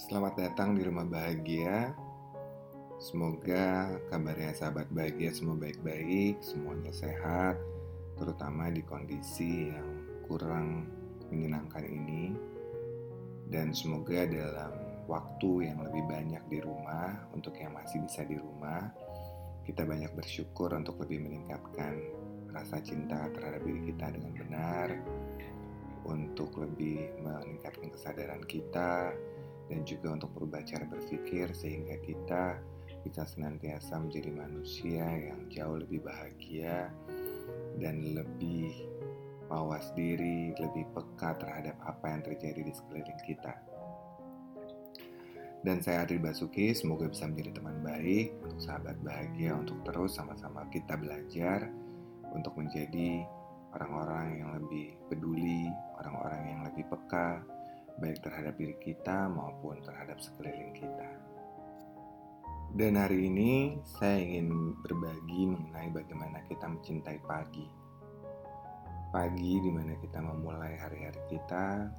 Selamat datang di rumah bahagia. Semoga kabarnya sahabat bahagia semua baik-baik, semuanya sehat, terutama di kondisi yang kurang menyenangkan ini. Dan semoga dalam waktu yang lebih banyak di rumah, untuk yang masih bisa di rumah, kita banyak bersyukur untuk lebih meningkatkan rasa cinta terhadap diri kita dengan benar, untuk lebih meningkatkan kesadaran kita, dan juga untuk berubah cara berpikir sehingga kita bisa senantiasa menjadi manusia yang jauh lebih bahagia dan lebih mawas diri, lebih peka terhadap apa yang terjadi di sekeliling kita. Dan saya Adri Basuki, semoga bisa menjadi teman baik untuk sahabat bahagia untuk terus sama-sama kita belajar untuk menjadi orang-orang yang lebih peduli, orang-orang yang lebih peka, baik terhadap diri kita maupun terhadap sekeliling kita. Dan hari ini saya ingin berbagi mengenai bagaimana kita mencintai pagi. Pagi di mana kita memulai hari-hari kita,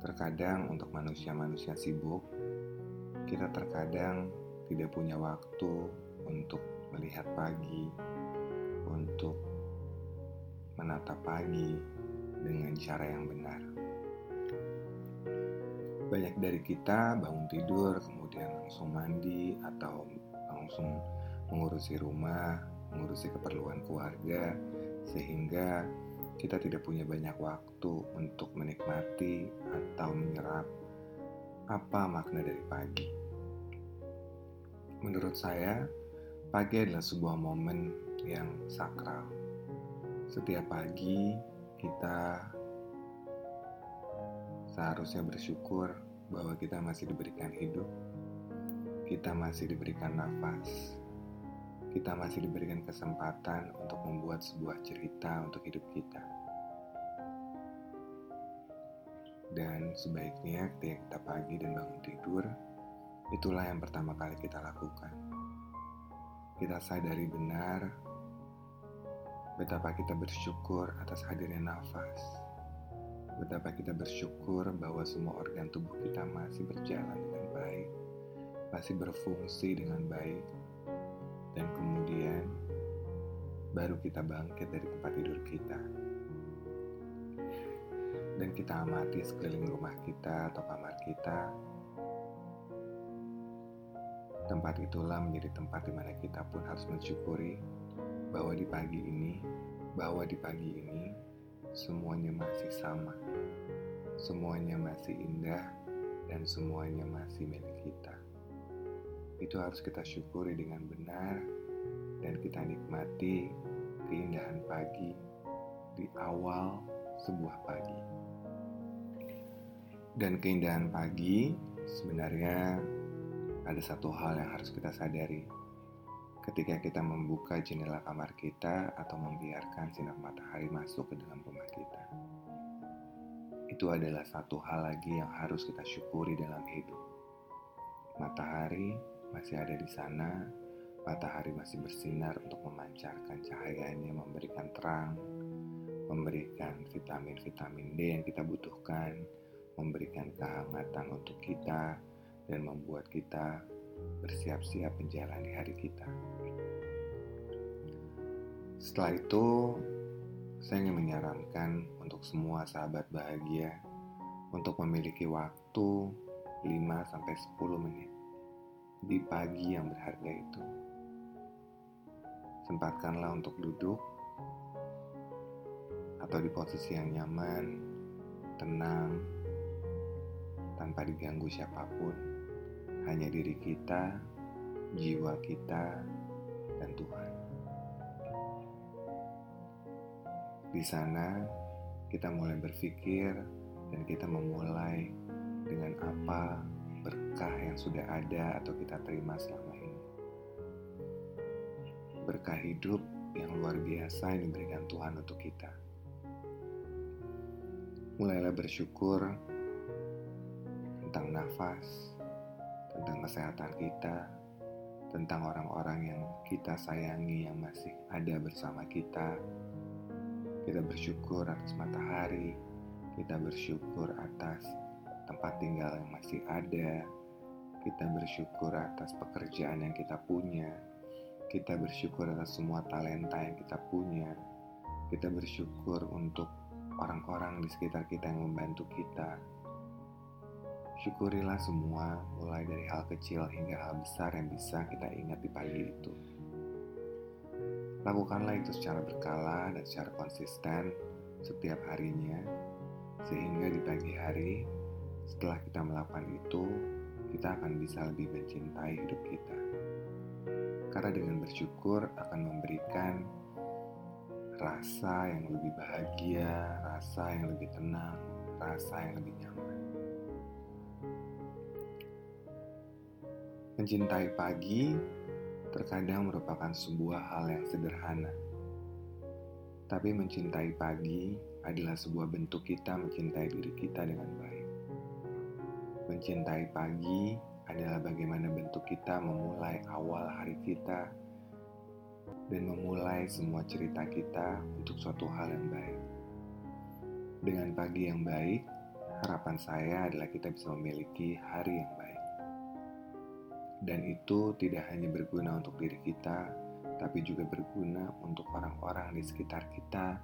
terkadang untuk manusia-manusia sibuk, kita terkadang tidak punya waktu untuk melihat pagi, untuk menata pagi dengan cara yang benar. Banyak dari kita bangun tidur kemudian langsung mandi atau langsung mengurusi rumah, mengurusi keperluan keluarga sehingga kita tidak punya banyak waktu untuk menikmati atau menyerap apa makna dari pagi. Menurut saya, pagi adalah sebuah momen yang sakral. Setiap pagi kita seharusnya bersyukur bahwa kita masih diberikan hidup, kita masih diberikan nafas, kita masih diberikan kesempatan untuk membuat sebuah cerita untuk hidup kita. Dan sebaiknya ketika kita pagi dan bangun tidur, itulah yang pertama kali kita lakukan. Kita sadari benar betapa kita bersyukur atas hadirnya nafas, Betapa kita bersyukur bahwa semua organ tubuh kita masih berjalan dengan baik, masih berfungsi dengan baik, dan kemudian baru kita bangkit dari tempat tidur kita. Dan kita amati sekeliling rumah kita atau kamar kita. Tempat itulah menjadi tempat di mana kita pun harus mensyukuri bahwa di pagi ini, bahwa di pagi ini semuanya masih sama, semuanya masih indah, dan semuanya masih milik kita. Itu harus kita syukuri dengan benar, dan kita nikmati keindahan pagi di awal sebuah pagi. Dan keindahan pagi sebenarnya ada satu hal yang harus kita sadari ketika kita membuka jendela kamar kita atau membiarkan sinar matahari masuk ke dalam rumah kita. Itu adalah satu hal lagi yang harus kita syukuri dalam hidup. Matahari masih ada di sana, matahari masih bersinar untuk memancarkan cahayanya, memberikan terang, memberikan vitamin-vitamin D yang kita butuhkan, memberikan kehangatan untuk kita, dan membuat kita bersiap-siap menjalani hari kita. Setelah itu, saya ingin menyarankan untuk semua sahabat bahagia untuk memiliki waktu 5-10 menit di pagi yang berharga itu. Sempatkanlah untuk duduk atau di posisi yang nyaman, tenang, tanpa diganggu siapa pun hanya diri kita, jiwa kita, dan Tuhan. Di sana, kita mulai berpikir dan kita memulai dengan apa berkah yang sudah ada atau kita terima selama ini. Berkah hidup yang luar biasa yang diberikan Tuhan untuk kita. Mulailah bersyukur tentang nafas, tentang kesehatan kita, tentang orang-orang yang kita sayangi yang masih ada bersama kita. Kita bersyukur atas matahari, kita bersyukur atas tempat tinggal yang masih ada, kita bersyukur atas pekerjaan yang kita punya, kita bersyukur atas semua talenta yang kita punya, kita bersyukur untuk orang-orang di sekitar kita yang membantu kita. Syukurilah semua, mulai dari hal kecil hingga hal besar yang bisa kita ingat di pagi itu. Lakukanlah itu secara berkala dan secara konsisten setiap harinya, sehingga di pagi hari setelah kita melakukan itu, kita akan bisa lebih mencintai hidup kita. Karena dengan bersyukur akan memberikan rasa yang lebih bahagia, rasa yang lebih tenang, rasa yang lebih nyaman. Mencintai pagi terkadang merupakan sebuah hal yang sederhana. Tapi mencintai pagi adalah sebuah bentuk kita mencintai diri kita dengan baik. Mencintai pagi adalah bagaimana bentuk kita memulai awal hari kita dan memulai semua cerita kita untuk suatu hal yang baik. Dengan pagi yang baik, harapan saya adalah kita bisa memiliki hari yang baik. Dan itu tidak hanya berguna untuk diri kita, tapi juga berguna untuk orang-orang di sekitar kita,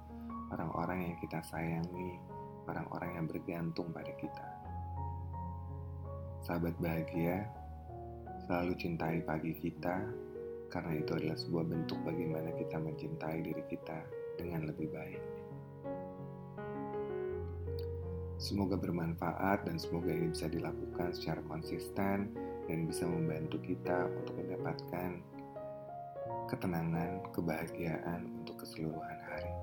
orang-orang yang kita sayangi, orang-orang yang bergantung pada kita. Sahabat bahagia, selalu cintai pagi kita, karena itu adalah sebuah bentuk bagaimana kita mencintai diri kita dengan lebih baik. Semoga bermanfaat dan semoga ini bisa dilakukan secara konsisten dan bisa membantu kita untuk mendapatkan ketenangan, kebahagiaan untuk keseluruhan hari.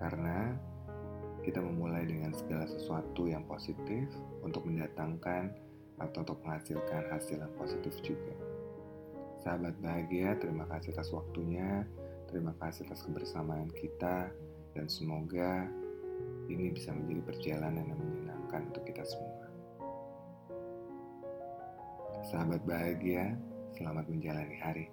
Karena kita memulai dengan segala sesuatu yang positif untuk mendatangkan atau untuk menghasilkan hasil yang positif juga. Sahabat bahagia, terima kasih atas waktunya, terima kasih atas kebersamaan kita, dan semoga ini bisa menjadi perjalanan yang menyenangkan untuk kita semua. Sahabat bahagia, selamat menjalani hari.